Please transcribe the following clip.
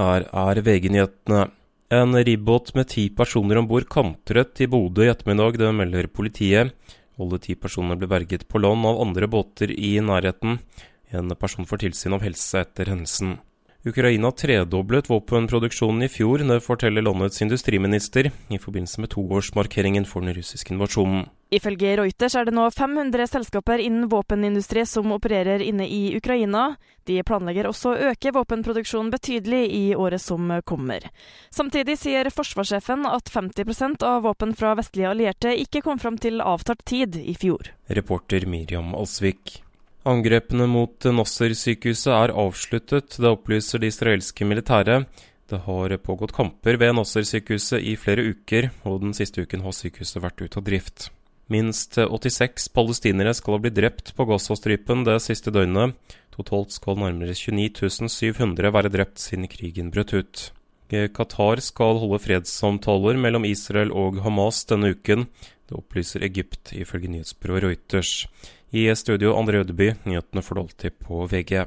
Her er VG-nyhetene. En ribbåt med ti personer om bord kantret i Bodø i ettermiddag, det melder politiet. Alle ti personene ble berget på land av andre båter i nærheten. En person får tilsyn av helse etter hendelsen. Ukraina tredoblet våpenproduksjonen i fjor, det forteller landets industriminister i forbindelse med toårsmarkeringen for den russiske invasjonen. Ifølge Reuters er det nå 500 selskaper innen våpenindustri som opererer inne i Ukraina. De planlegger også å øke våpenproduksjonen betydelig i året som kommer. Samtidig sier forsvarssjefen at 50% av våpen fra vestlige allierte ikke kom fram til avtalt tid i fjor. Reporter Miriam Alsvik. Angrepene mot Nasser-sykehuset er avsluttet, det opplyser det israelske militæret. Det har pågått kamper ved Nasser-sykehuset i flere uker, og den siste uken har sykehuset vært ute av drift. Minst 86 palestinere skal ha blitt drept på Gazastripen det siste døgnet. Totalt skal nærmere 29 700 være drept siden krigen brøt ut. Qatar skal holde fredssamtaler mellom Israel og Hamas denne uken. Det opplyser Egypt, ifølge nyhetsbyrået Reuters. I studio André Ødeby, nyhetene får du alltid på VG.